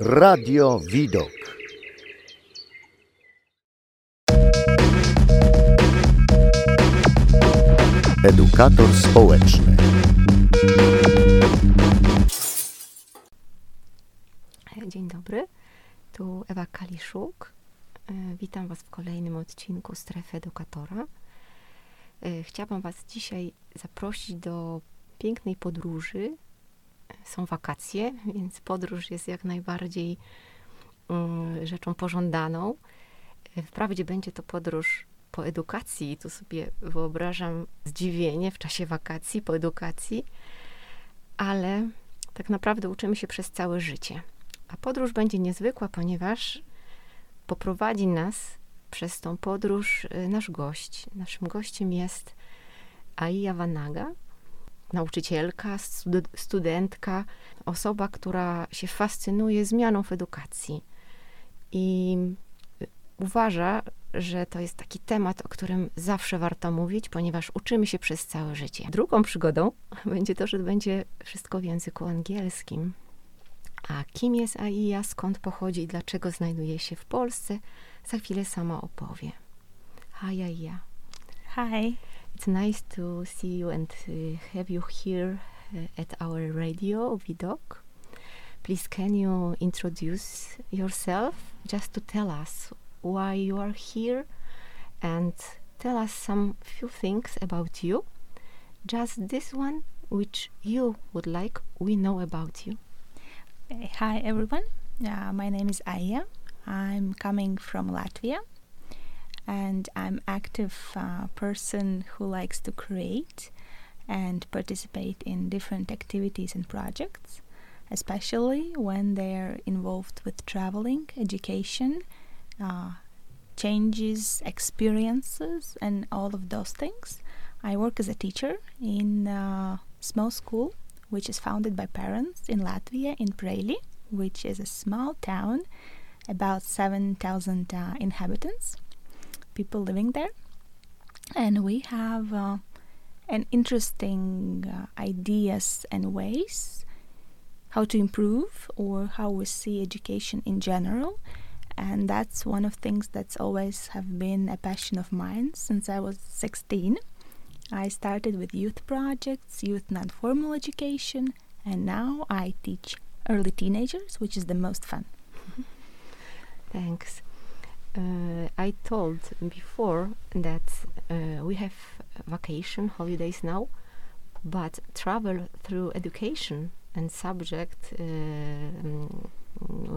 Radio Widok. Edukator społeczny. Dzień dobry, tu Ewa Kaliszuk. E, Witam Was w kolejnym odcinku Strefy Edukatora. E, Chciałabym Was dzisiaj zaprosić do pięknej podróży. Są wakacje, więc podróż jest jak najbardziej mm, rzeczą pożądaną. Wprawdzie będzie to podróż po edukacji, tu sobie wyobrażam zdziwienie w czasie wakacji, po edukacji, ale tak naprawdę uczymy się przez całe życie. A podróż będzie niezwykła, ponieważ poprowadzi nas przez tą podróż y, nasz gość. Naszym gościem jest Aija Vanaga, nauczycielka, stud- studentka, osoba, która się fascynuje zmianą w edukacji i uważa, że to jest taki temat, o którym zawsze warto mówić, ponieważ uczymy się przez całe życie. Drugą przygodą będzie to, że będzie wszystko w języku angielskim. A kim jest Aija, skąd pochodzi i dlaczego znajduje się w Polsce, za chwilę sama opowie. Hi Aija. Hi. It's nice to see you and uh, have you here uh, at our radio, Widok. Please, can you introduce yourself just to tell us why you are here and tell us some few things about you? Just this one, which you would like we know about you. Hi, everyone. Uh, my name is Aija. I'm coming from Latvia, and I'm active uh, person who likes to create and participate in different activities and projects, especially when they're involved with traveling, education, uh, changes, experiences, and all of those things. I work as a teacher in a small school which is founded by parents in Latvia, in Preili, which is a small town, about 7,000 uh, inhabitants, people living there. And we have uh, an interesting uh, ideas and ways how to improve or how we see education in general. And that's one of things that's always have been a passion of mine since I was 16. I started with youth projects, youth non formal education, and now I teach early teenagers, which is the most fun. Thanks. Uh, I told before that uh, we have vacation holidays now, but travel through education and subject uh, mm,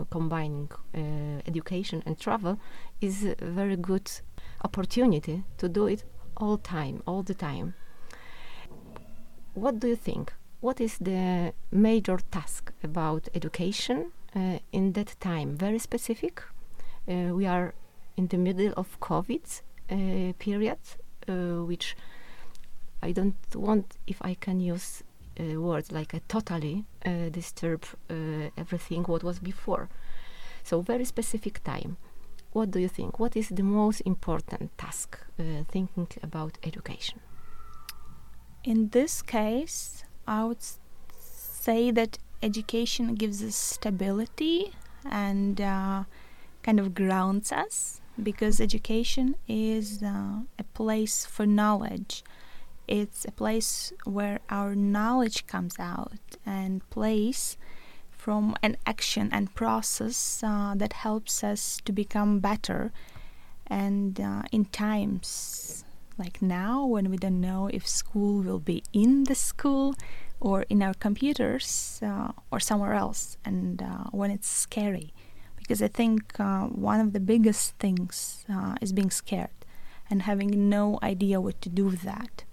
combining uh, education and travel is a very good opportunity to do it all time, all the time. What do you think? What is the major task about education uh, in that time? Very specific. Uh, we are in the middle of COVID uh, period, uh, which I don't want, if I can use uh, words like a totally uh, disturb everything what was before. So very specific time what do you think? What is the most important task uh, thinking about education? In this case, I would say that education gives us stability and uh, kind of grounds us because education is uh, a place for knowledge. It's a place where our knowledge comes out and place from an action and process uh, that helps us to become better. And uh, in times like now, when we don't know if school will be in the school or in our computers uh, or somewhere else, and uh, when it's scary, because I think uh, one of the biggest things uh, is being scared and having no idea what to do with that.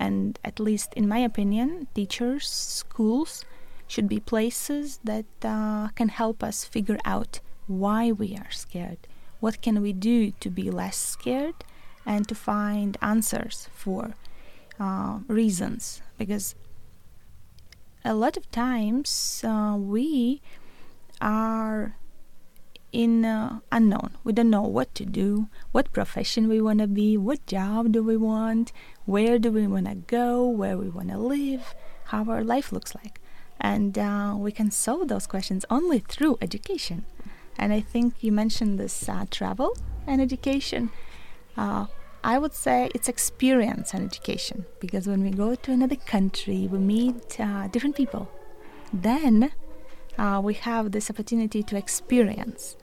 And at least in my opinion, teachers, schools, should be places that uh, can help us figure out why we are scared. What can we do to be less scared and to find answers for uh, reasons? Because a lot of times uh, we are in uh, unknown. We don't know what to do, what profession we want to be, what job do we want, where do we want to go, where we want to live, how our life looks like. And uh, we can solve those questions only through education. And I think you mentioned this uh, travel and education. Uh, I would say it's experience and education because when we go to another country, we meet uh, different people. Then uh, we have this opportunity to experience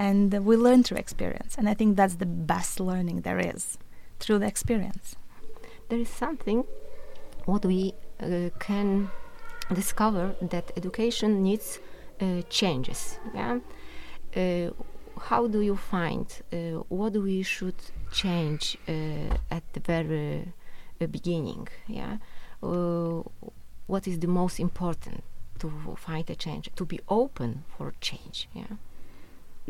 and we learn through experience. And I think that's the best learning there is through the experience. There is something what we uh, can discover that education needs uh, changes. Yeah. Uh, how do you find uh, what we should change uh, at the very uh, beginning? Yeah. what is the most important to find a change? To be open for change. Yeah.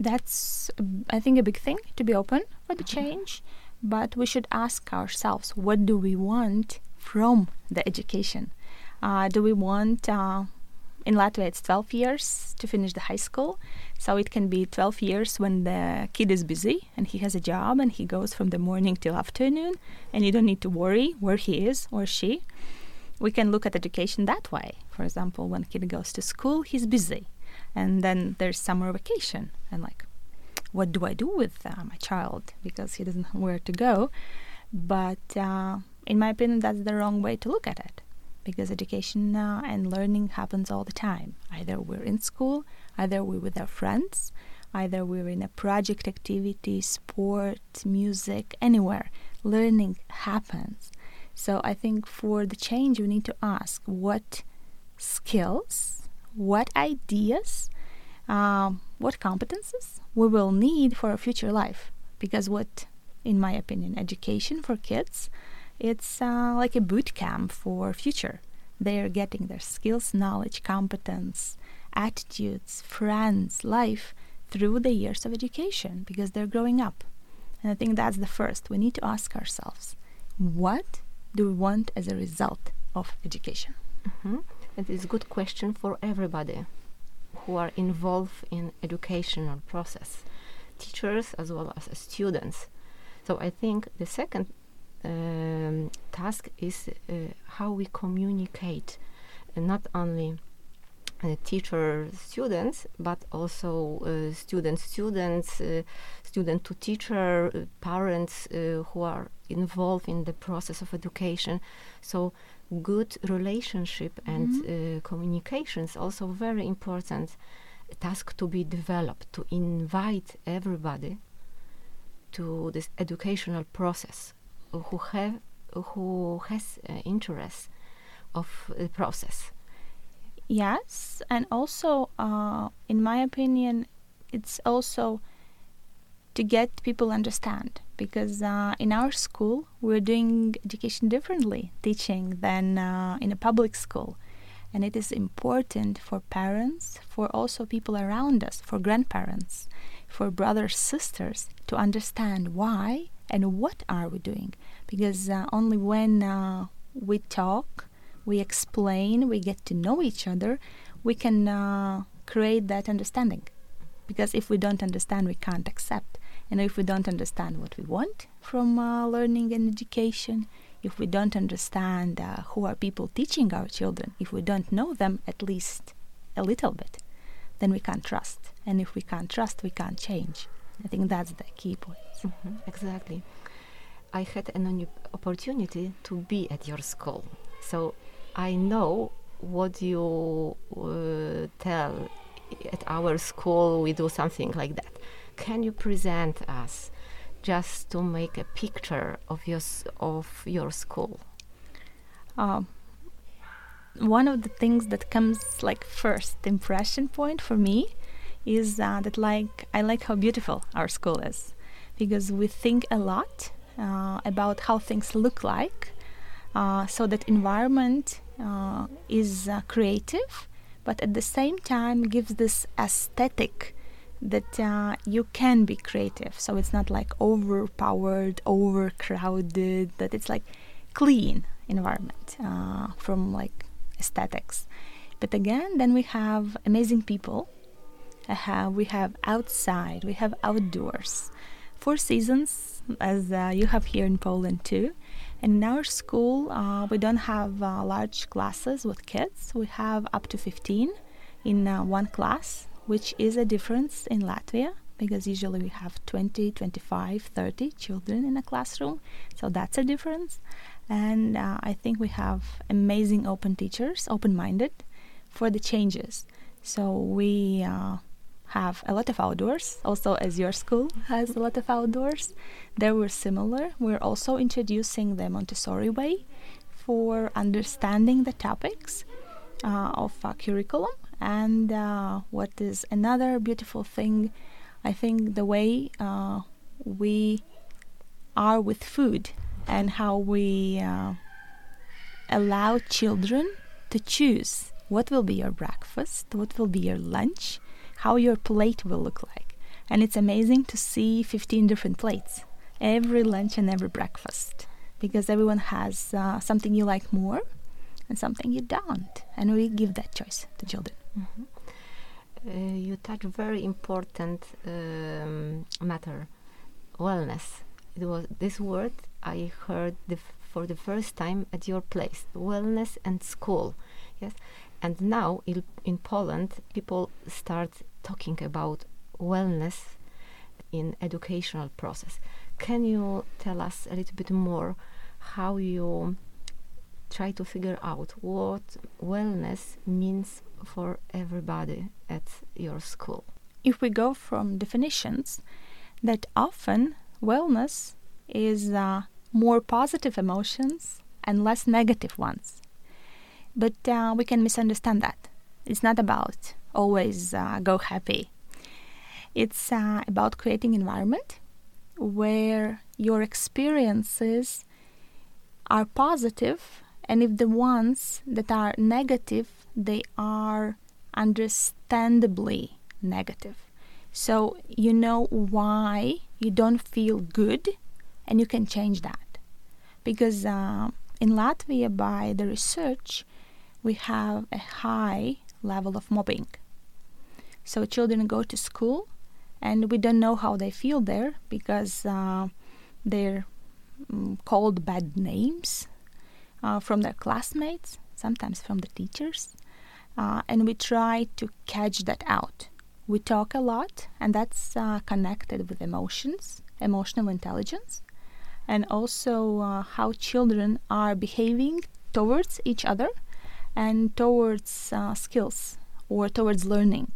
That's, I think, a big thing to be open for the mm-hmm. change. But we should ask ourselves, what do we want from the education? Uh, do we want, uh, in Latvia, it's 12 years to finish the high school. So it can be 12 years when the kid is busy and he has a job and he goes from the morning till afternoon and you don't need to worry where he is or she. We can look at education that way. For example, when a kid goes to school, he's busy. And then there's summer vacation. And like, what do I do with uh, my child? Because he doesn't know where to go. But uh, in my opinion, that's the wrong way to look at it because education uh, and learning happens all the time. Either we're in school, either we're with our friends, either we're in a project activity, sport, music, anywhere. Learning happens. So I think for the change, we need to ask what skills, what ideas, um, what competences we will need for a future life. Because what, in my opinion, education for kids it's uh, like a boot camp for future. They are getting their skills, knowledge, competence, attitudes, friends, life through the years of education because they're growing up. And I think that's the first. We need to ask ourselves, what do we want as a result of education? Mm-hmm. It is a good question for everybody who are involved in educational process, teachers as well as students. So I think the second um, task is uh, how we communicate, uh, not only uh, teacher students, but also uh, student students, uh, student to teacher, uh, parents who are involved in the process of education. So good relationship mm-hmm. and communication is also very important task to be developed to invite everybody to this educational process who have who has uh, interest of the process. Yes, and also, uh, in my opinion, it's also to get people understand because uh, in our school we're doing education differently, teaching than uh, in a public school, and it is important for parents, for also people around us, for grandparents, for brothers, sisters to understand why and what are we doing. Because uh, only when uh, we talk we explain we get to know each other we can uh, create that understanding. Because if we don't understand we can't accept and if we don't understand what we want from uh, learning and education if we don't understand uh, who are people teaching our children if we don't know them at least a little bit then we can't trust and if we can't trust we can't change I think that's the key point. Mm-hmm, exactly. I had an opportunity to be at your school, so I know what you uh, tell at our school. We do something like that. Can you present us just to make a picture of your of your school? Um, one of the things that comes like first impression point for me is uh, that like I like how beautiful our school is because we think a lot uh, about how things look like uh, so that environment uh, is uh, creative but at the same time gives this aesthetic that uh, you can be creative so it's not like overpowered overcrowded that it's like clean environment from like aesthetics but again then we have amazing people uh, we have outside, we have outdoors. Four seasons, as uh, you have here in Poland too. And in our school, uh, we don't have uh, large classes with kids. We have up to 15 in uh, one class, which is a difference in Latvia because usually we have 20, 25, 30 children in a classroom. So that's a difference. And uh, I think we have amazing open teachers, open minded for the changes. So we uh, have a lot of outdoors, also as your school has a lot of outdoors. They were similar. We're also introducing the Montessori way for understanding the topics uh, of curriculum. And uh, what is another beautiful thing, I think the way uh, we are with food and how we uh, allow children to choose what will be your breakfast, what will be your lunch, how your plate will look like. And it's amazing to see 15 different plates every lunch and every breakfast because everyone has uh, something you like more and something you don't. And we give that choice to children. Mm-hmm. Uh, you touch very important um, matter wellness. It was this word I heard the for the first time at your place wellness and school. Yes, and now in, in Poland, people start talking about wellness in educational process. Can you tell us a little bit more how you try to figure out what wellness means for everybody at your school? If we go from definitions, that often wellness is uh, more positive emotions and less negative ones. But uh, we can misunderstand that. It's not about always uh, go happy. It's uh, about creating environment where your experiences are positive and if the ones that are negative they are understandably negative so you know why you don't feel good and you can change that because uh, in latvia by the research we have a high level of mobbing. So children go to school and we don't know how they feel there because uh, they're um, called bad names uh, from their classmates, sometimes from the teachers. Uh, and we try to catch that out. We talk a lot, and that's uh, connected with emotions, emotional intelligence, and also uh, how children are behaving towards each other and towards uh, skills or towards learning.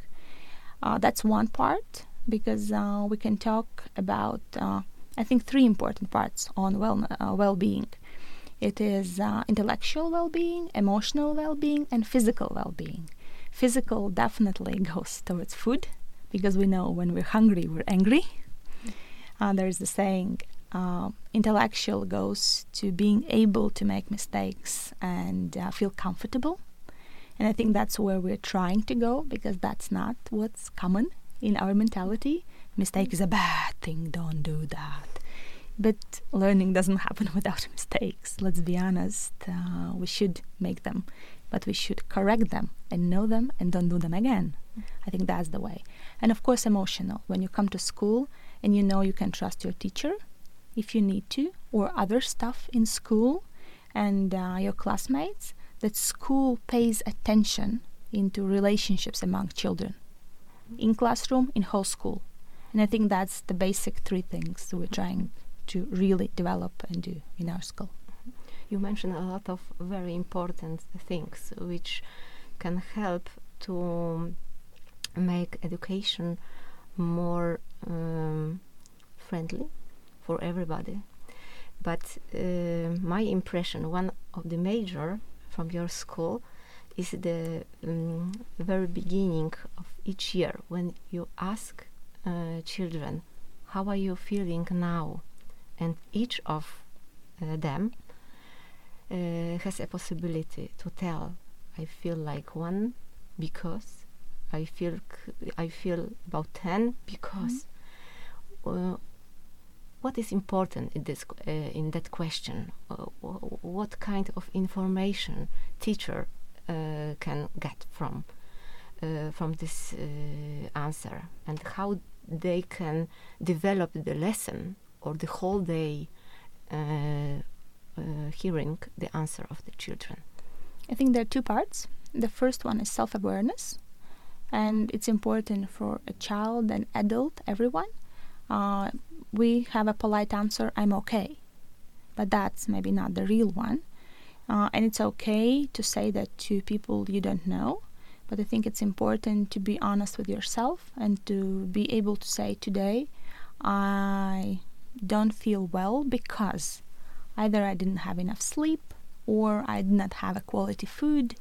Uh, that's one part because uh, we can talk about, I think, three important parts on well uh, well-being. It is uh, intellectual well-being, emotional well-being, and physical well-being. Physical definitely goes towards food because we know when we're hungry, we're angry. there's the saying, uh, intellectual goes to being able to make mistakes and uh, feel comfortable. And I think that's where we're trying to go because that's not what's common in our mentality. Mistake is a bad thing, don't do that. But learning doesn't happen without mistakes. Let's be honest. Uh, we should make them, but we should correct them and know them and don't do them again. I think that's the way. And of course, emotional. When you come to school and you know you can trust your teacher, if you need to, or other stuff in school and uh, your classmates, that school pays attention into relationships among children in classroom, in whole school. And I think that's the basic three things we're trying to really develop and do in our school. You mentioned a lot of very important things which can help to make education more um, friendly for everybody. But uh, my impression, one of the major from your school, is the um, very beginning of each year when you ask uh, children, "How are you feeling now?" And each of uh, them uh, has a possibility to tell, "I feel like one because." I feel I feel about ten because mm-hmm what is important in this uh, in that question? Uh, what kind of information teacher uh, can get from uh, from this uh, answer, and how they can develop the lesson or the whole day uh, uh, hearing the answer of the children? I think there are two parts. The first one is self awareness, and it's important for a child, an adult, everyone. Uh, we have a polite answer, I'm okay. But that's maybe not the real one. Uh, and it's okay to say that to people you don't know. But I think it's important to be honest with yourself and to be able to say, today, I don't feel well because either I didn't have enough sleep, or I did not have a quality food,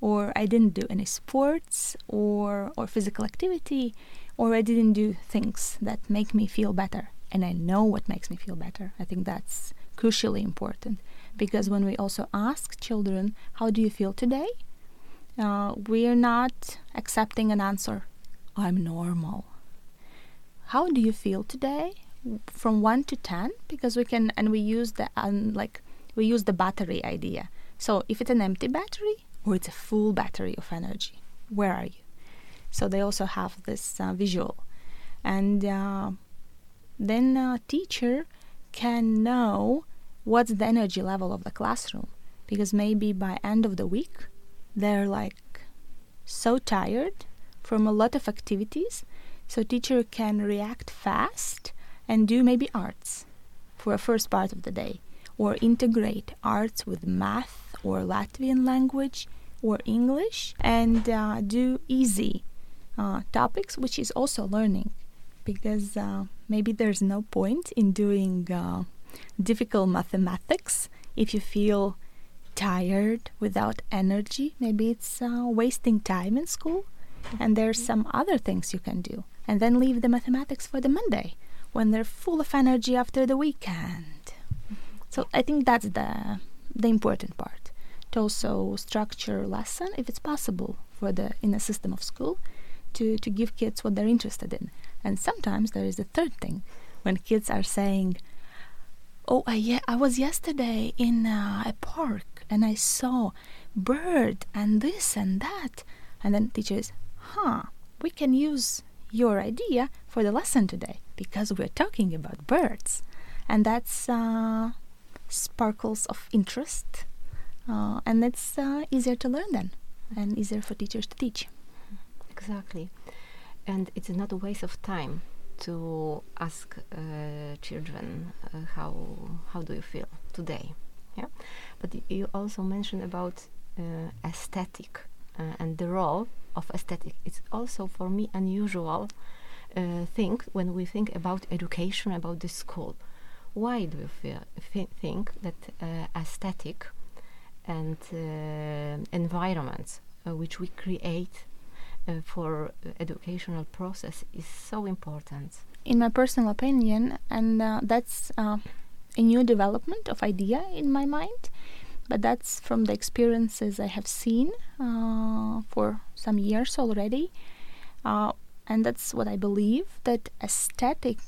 or I didn't do any sports or, or physical activity, or I didn't do things that make me feel better. And I know what makes me feel better. I think that's crucially important because when we also ask children, How do you feel today? Uh, we are not accepting an answer, I'm normal. How do you feel today? From 1 to 10 because we can and we use the um, like we use the battery idea. So if it's an empty battery or it's a full battery of energy, where are you? So they also have this uh, visual, and uh, then a teacher can know what's the energy level of the classroom because maybe by end of the week they're like so tired from a lot of activities so teacher can react fast and do maybe arts for a first part of the day or integrate arts with math or Latvian language or English and uh, do easy uh, topics, which is also learning because uh, maybe there's no point in doing uh, difficult mathematics if you feel tired without energy. Maybe it's uh, wasting time in school, and there's some other things you can do. And then leave the mathematics for the Monday when they're full of energy after the weekend. So I think that's the the important part. To also structure lesson if it's possible for the in a system of school to, to give kids what they're interested in. And sometimes there is a third thing when kids are saying, Oh, I, yeah, I was yesterday in uh, a park and I saw bird and this and that. And then teachers, huh, we can use your idea for the lesson today because we're talking about birds. And that's uh, sparkles of interest, uh, and it's uh, easier to learn then, and easier for teachers to teach. Exactly, and it's not a waste of time to ask uh, children uh, how how do you feel today, yeah. But you also mentioned about uh, aesthetic and the role of aesthetic. It's also for me unusual thing when we think about education about the school why do you feel, think that uh, aesthetic and uh, environments uh, which we create uh, for educational process is so important? In my personal opinion, and uh, that's uh, a new development of idea in my mind, but that's from the experiences I have seen for some years already. And that's what I believe that aesthetic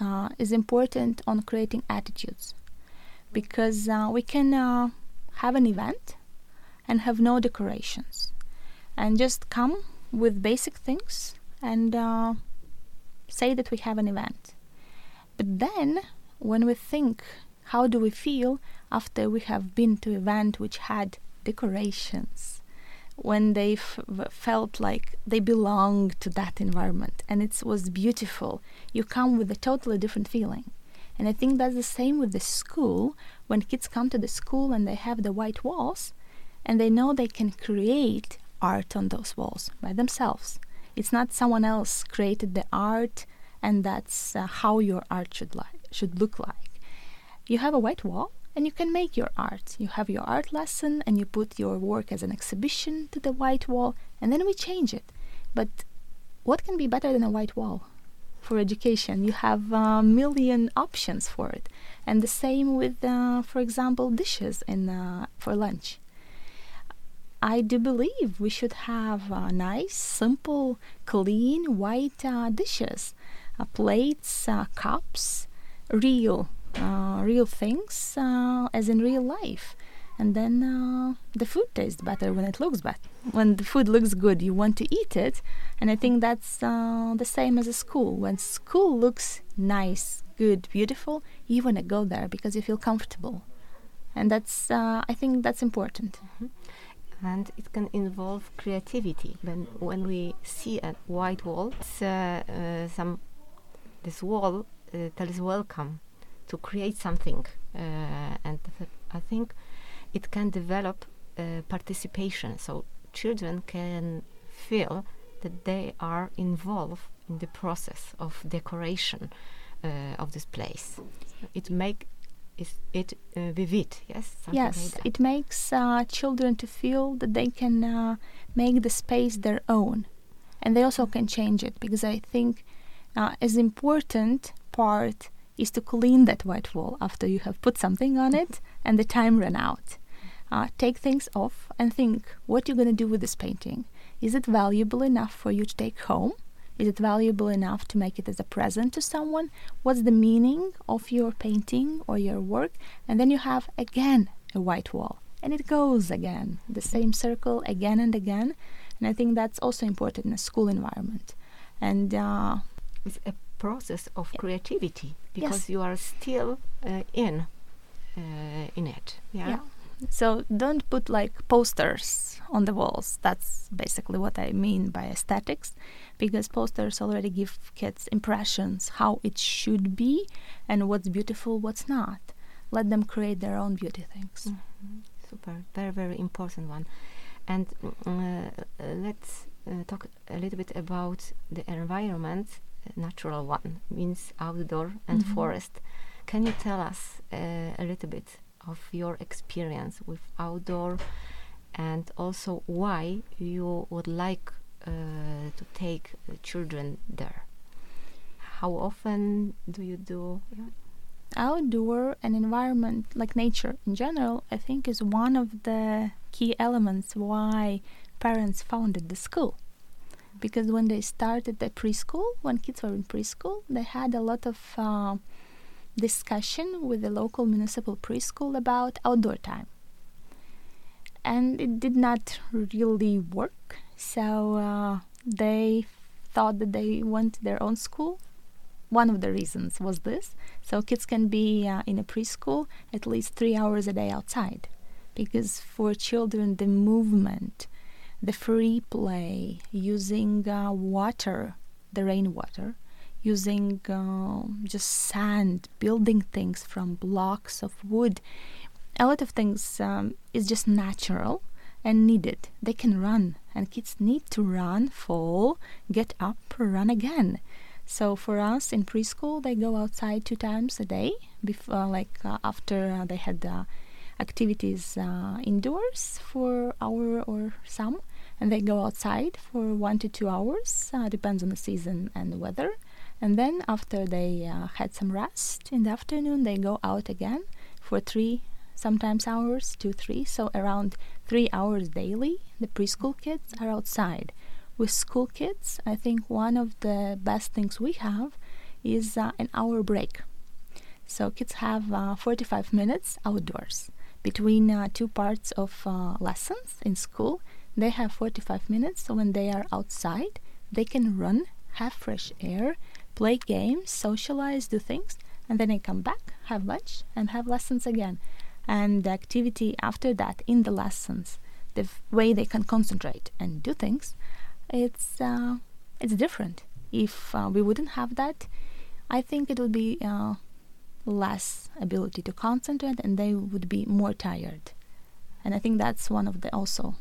uh, is important on creating attitudes because uh, we can uh, have an event and have no decorations and just come with basic things and uh, say that we have an event. But then, when we think, how do we feel after we have been to event which had decorations? When they f- felt like they belonged to that environment and it was beautiful, you come with a totally different feeling. And I think that's the same with the school. When kids come to the school and they have the white walls and they know they can create art on those walls by themselves. It's not someone else created the art and that's uh, how your art should like should look like. You have a white wall and you can make your art. You have your art lesson and you put your work as an exhibition to the white wall and then we change it. But what can be better than a white wall for education? You have a million options for it. And the same with, uh, for example, dishes in, uh, for lunch. I do believe we should have uh, nice, simple, clean, white uh, dishes, uh, plates, uh, cups, real uh, real things uh, as in real life. And then uh, the food tastes better when it looks bad. When the food looks good you want to eat it. And i think that's uh, the same as a school. When school looks nice good beautiful you want to go there because you feel comfortable. And that's uh, I think that's important. and it can involve creativity. When when we see a white wall, uh, uh, some this wall uh, tells welcome to create something, uh, and th- I think it can develop uh, participation. So children can feel that they are involved in the process of decoration uh, of this place. It make is it uh, vivid, yes, something yes, that. it makes uh, children to feel that they can uh, make the space their own, and they also can change it because I think uh, as important part is to clean that white wall after you have put something on it and the time ran out. Uh, take things off and think what you're going to do with this painting. Is it valuable enough for you to take home? Is it valuable enough to make it as a present to someone? What's the meaning of your painting or your work? And then you have again a white wall. And it goes again, the same circle again and again. And I think that's also important in a school environment. And uh, it's a process of creativity because Yes. you are still uh, in uh, in it. Yeah. Yeah. So don't put like posters on the walls. That's basically what I mean by aesthetics, because posters already give kids impressions how it should be and what's beautiful, what's not. Let them create their own beauty things. Mhm. Super, very very important one. And mm, uh, let's uh, talk a little bit about the environment, natural one means outdoor and Mhm. forest. Can you tell us uh, a little bit of your experience with outdoor, and also why you would like uh, to take children there? How often do you do? Yeah. Outdoor and environment, like nature in general, I think is one of the key elements why parents founded the school. Because when they started the preschool, when kids were in preschool, they had a lot of uh, discussion with the local municipal preschool about outdoor time. And it did not really work. So uh, they thought that they want their own school. One of the reasons was this. So kids can be uh, in a preschool at least three hours a day outside. Because for children, the movement, the free play, using uh, water, the rainwater, using um, just sand, building things from blocks of wood. A lot of things um, is just natural and needed. They can run, and kids need to run, fall, get up, run again. So for us in preschool, they go outside two times a day, before, like uh, after uh, they had uh, activities uh, indoors for hour or some, and they go outside for one to two hours, uh, depends on the season and the weather. And then after they uh, had some rest in the afternoon, they go out again for three, sometimes hours, two, three. So around three hours daily, the preschool kids are outside. With school kids, I think one of the best things we have is uh, an hour break. So kids have uh, 45 minutes outdoors between uh, two parts of uh, lessons in school. They have 45 minutes. So when they are outside, they can run, have fresh air, play games, socialize, do things, and then they come back, have lunch, and have lessons again. And the activity after that in the lessons, the f- way they can concentrate and do things, it's uh, it's different. If uh, we wouldn't have that, I think it would be uh, less ability to concentrate, and they would be more tired. And I think that's one of the also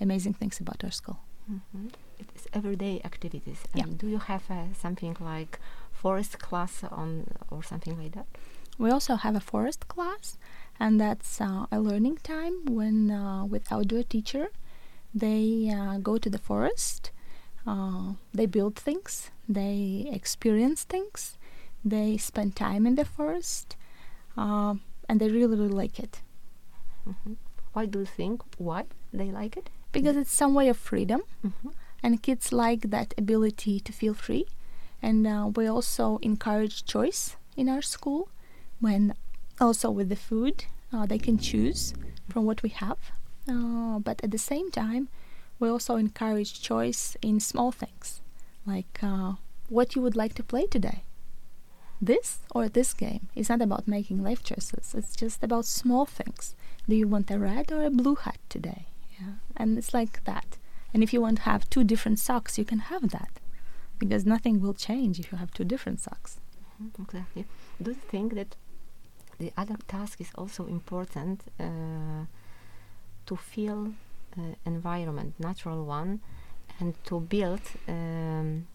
amazing things about our school. Mhm. It is everyday activities. Yeah. Do you have uh, something like forest class on or something like that? We also have a forest class, and that's uh, a learning time when, uh, with outdoor teacher, they uh, go to the forest, uh, they build things, they experience things, they spend time in the forest, uh, and they really, really like it Mhm. Why do you think? Why they like it? because it's some way of freedom, Mhm. and kids like that ability to feel free. And uh, we also encourage choice in our school when also with the food uh, they can choose from what we have. Uh, but at the same time, we also encourage choice in small things like uh, what you would like to play today. This or this game is not about making life choices. It's just about small things. Do you want a red or a blue hat today? Yeah. And it's like that. And if you want to have two different socks, you can have that. Because nothing will change if you have two different socks. Mhm, Exactly. Do you think that the other task is also important uh, to feel uh, environment, natural one, and to build um,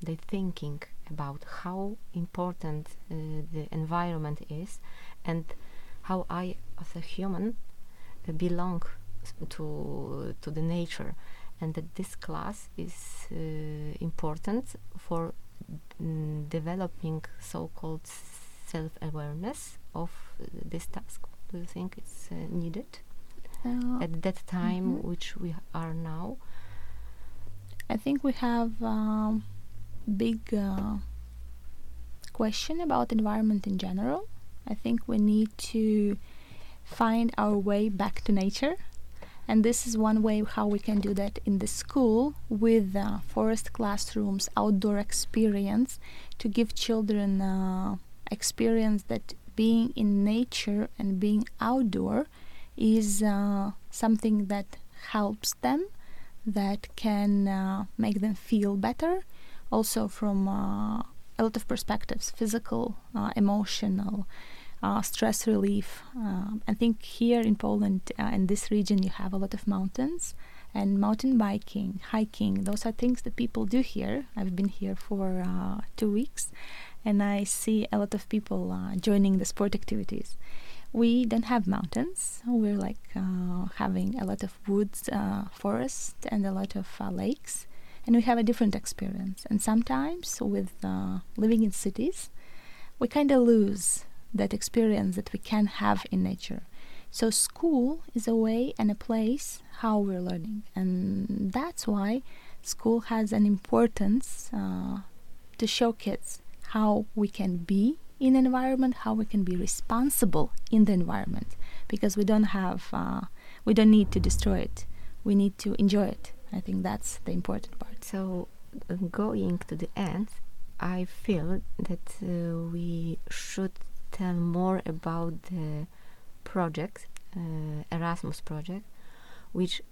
the thinking about how important uh, the environment is and how I, as a human, uh, belong to to the nature, and that this class is uh, important for mm, developing so-called self-awareness of this task. Do you think it's uh, needed Uh, at that time, mhm. which we are now? I think we have um, big uh, question about environment in general. I think we need to find our way back to nature, and this is one way how we can do that in the school with uh, forest classrooms, outdoor experience to give children uh, experience that being in nature and being outdoor is uh, something that helps them that can uh, make them feel better also from uh, a lot of perspectives physical uh, emotional uh, stress relief. Um, i think here in poland in this region you have a lot of mountains and mountain biking hiking. Those are things that people do here. I've been here for uh, two weeks and i see a lot of people uh, joining the sport activities. We don't have mountains. We're like uh, having a lot of woods, uh, forest, and a lot of lakes, and we have a different experience. And sometimes, with uh, living in cities, we kind of lose that experience that we can have in nature. So school is a way and a place how we're learning, and that's why school has an importance uh, to show kids how we can be in environment how we can be responsible in the environment because we don't have uh, we don't need to destroy it we need to enjoy it i think that's the important part. So, uh, going to the end, I feel that uh, we should tell more about the project, uh, Erasmus project, which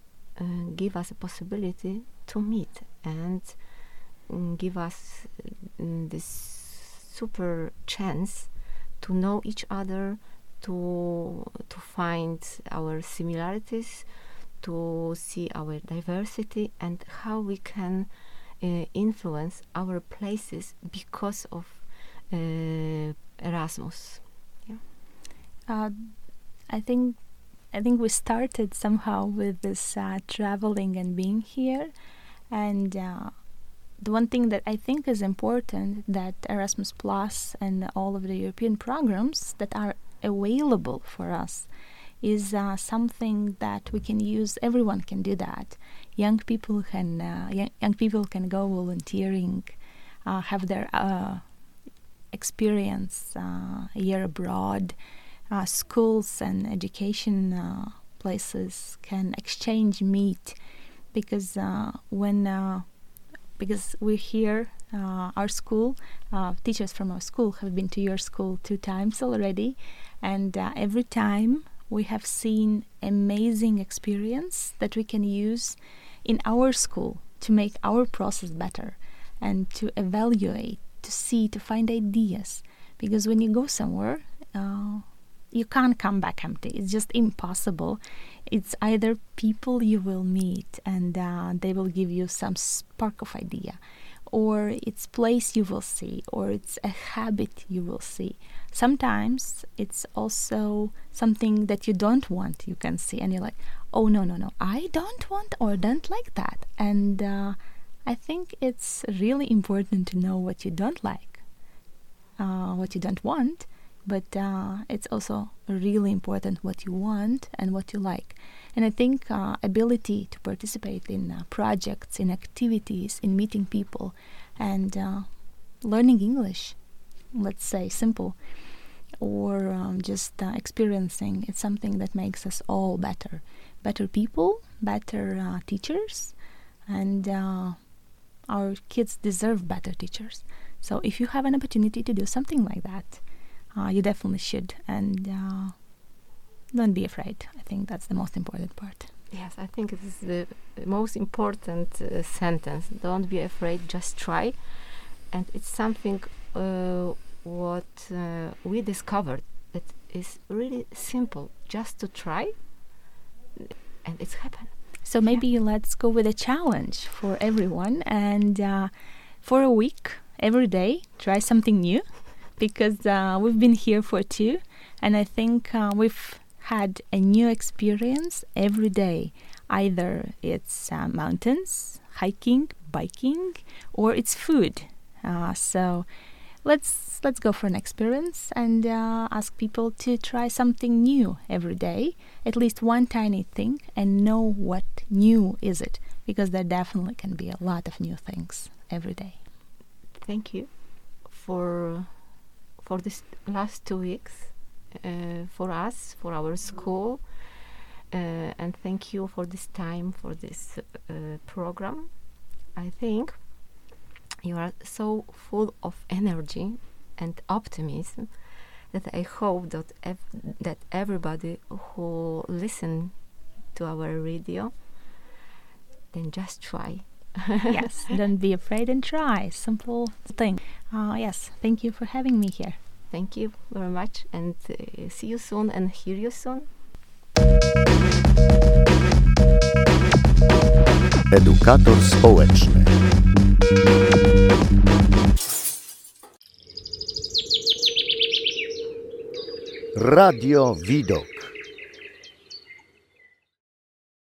uh, give us a possibility to meet and mm, give us mm, this super chance to know each other, to to find our similarities, to see our diversity and how we can uh, influence our places because of uh, Erasmus. uh, i think i think we started somehow with this uh, traveling and being here and uh, the one thing that I think is important that Erasmus Plus and all of the European programs that are available for us is uh, something that we can use. Everyone can do that. Young people can uh, young, young people can go volunteering, uh, have their uh, experience uh, a year abroad. Uh, schools and education places can exchange meet because when because we're here, uh, our school, uh, teachers from our school have been to your school two times already, and uh, every time we have seen amazing experience that we can use in our school to make our process better and to evaluate, to see, to find ideas. Because when you go somewhere, uh, you can't come back empty. It's just impossible. It's either people you will meet and uh, they will give you some spark of idea, or it's place you will see, or it's a habit you will see. Sometimes it's also something that you don't want you can see, and you're like, oh no no no, I don't want or don't like that. And uh, I think it's really important to know what you don't like, uh, what you don't want but uh, it's also really important what you want and what you like. And i think uh, ability to participate in uh, projects in activities in meeting people and uh, learning english let's say simple or um, just uh, experiencing it's something that makes us all better. Better people better uh, teachers and our kids deserve better teachers. So if you have an opportunity to do something like that, uh, you definitely should. And uh, don't be afraid. I think that's the most important part. Yes, I think it is the most important uh, sentence. Don't be afraid, just try. And it's something uh, what uh, we discovered that is really simple, just to try, and it's happened. So maybe let's go with a challenge for everyone and uh, for a week, every day, try something new because uh, we've been here for two and I think uh, we've had a new experience every day. Either it's uh, mountains, hiking, biking, or it's food. Uh, so let's let's go for an experience and uh, ask people to try something new every day, at least one tiny thing, and know what new is it, because there definitely can be a lot of new things every day. Thank you for for this last two weeks uh, for us, for our school, uh, and thank you for this time for this uh, program. I think you are so full of energy and optimism that I hope that ev- that everybody who listen to our radio then just try. Yes, don't be afraid and try. Simple thing. Uh, yes, thank you for having me here. Thank you very much and uh, see you soon and hear you soon. Edukator społeczny. Radio Widok.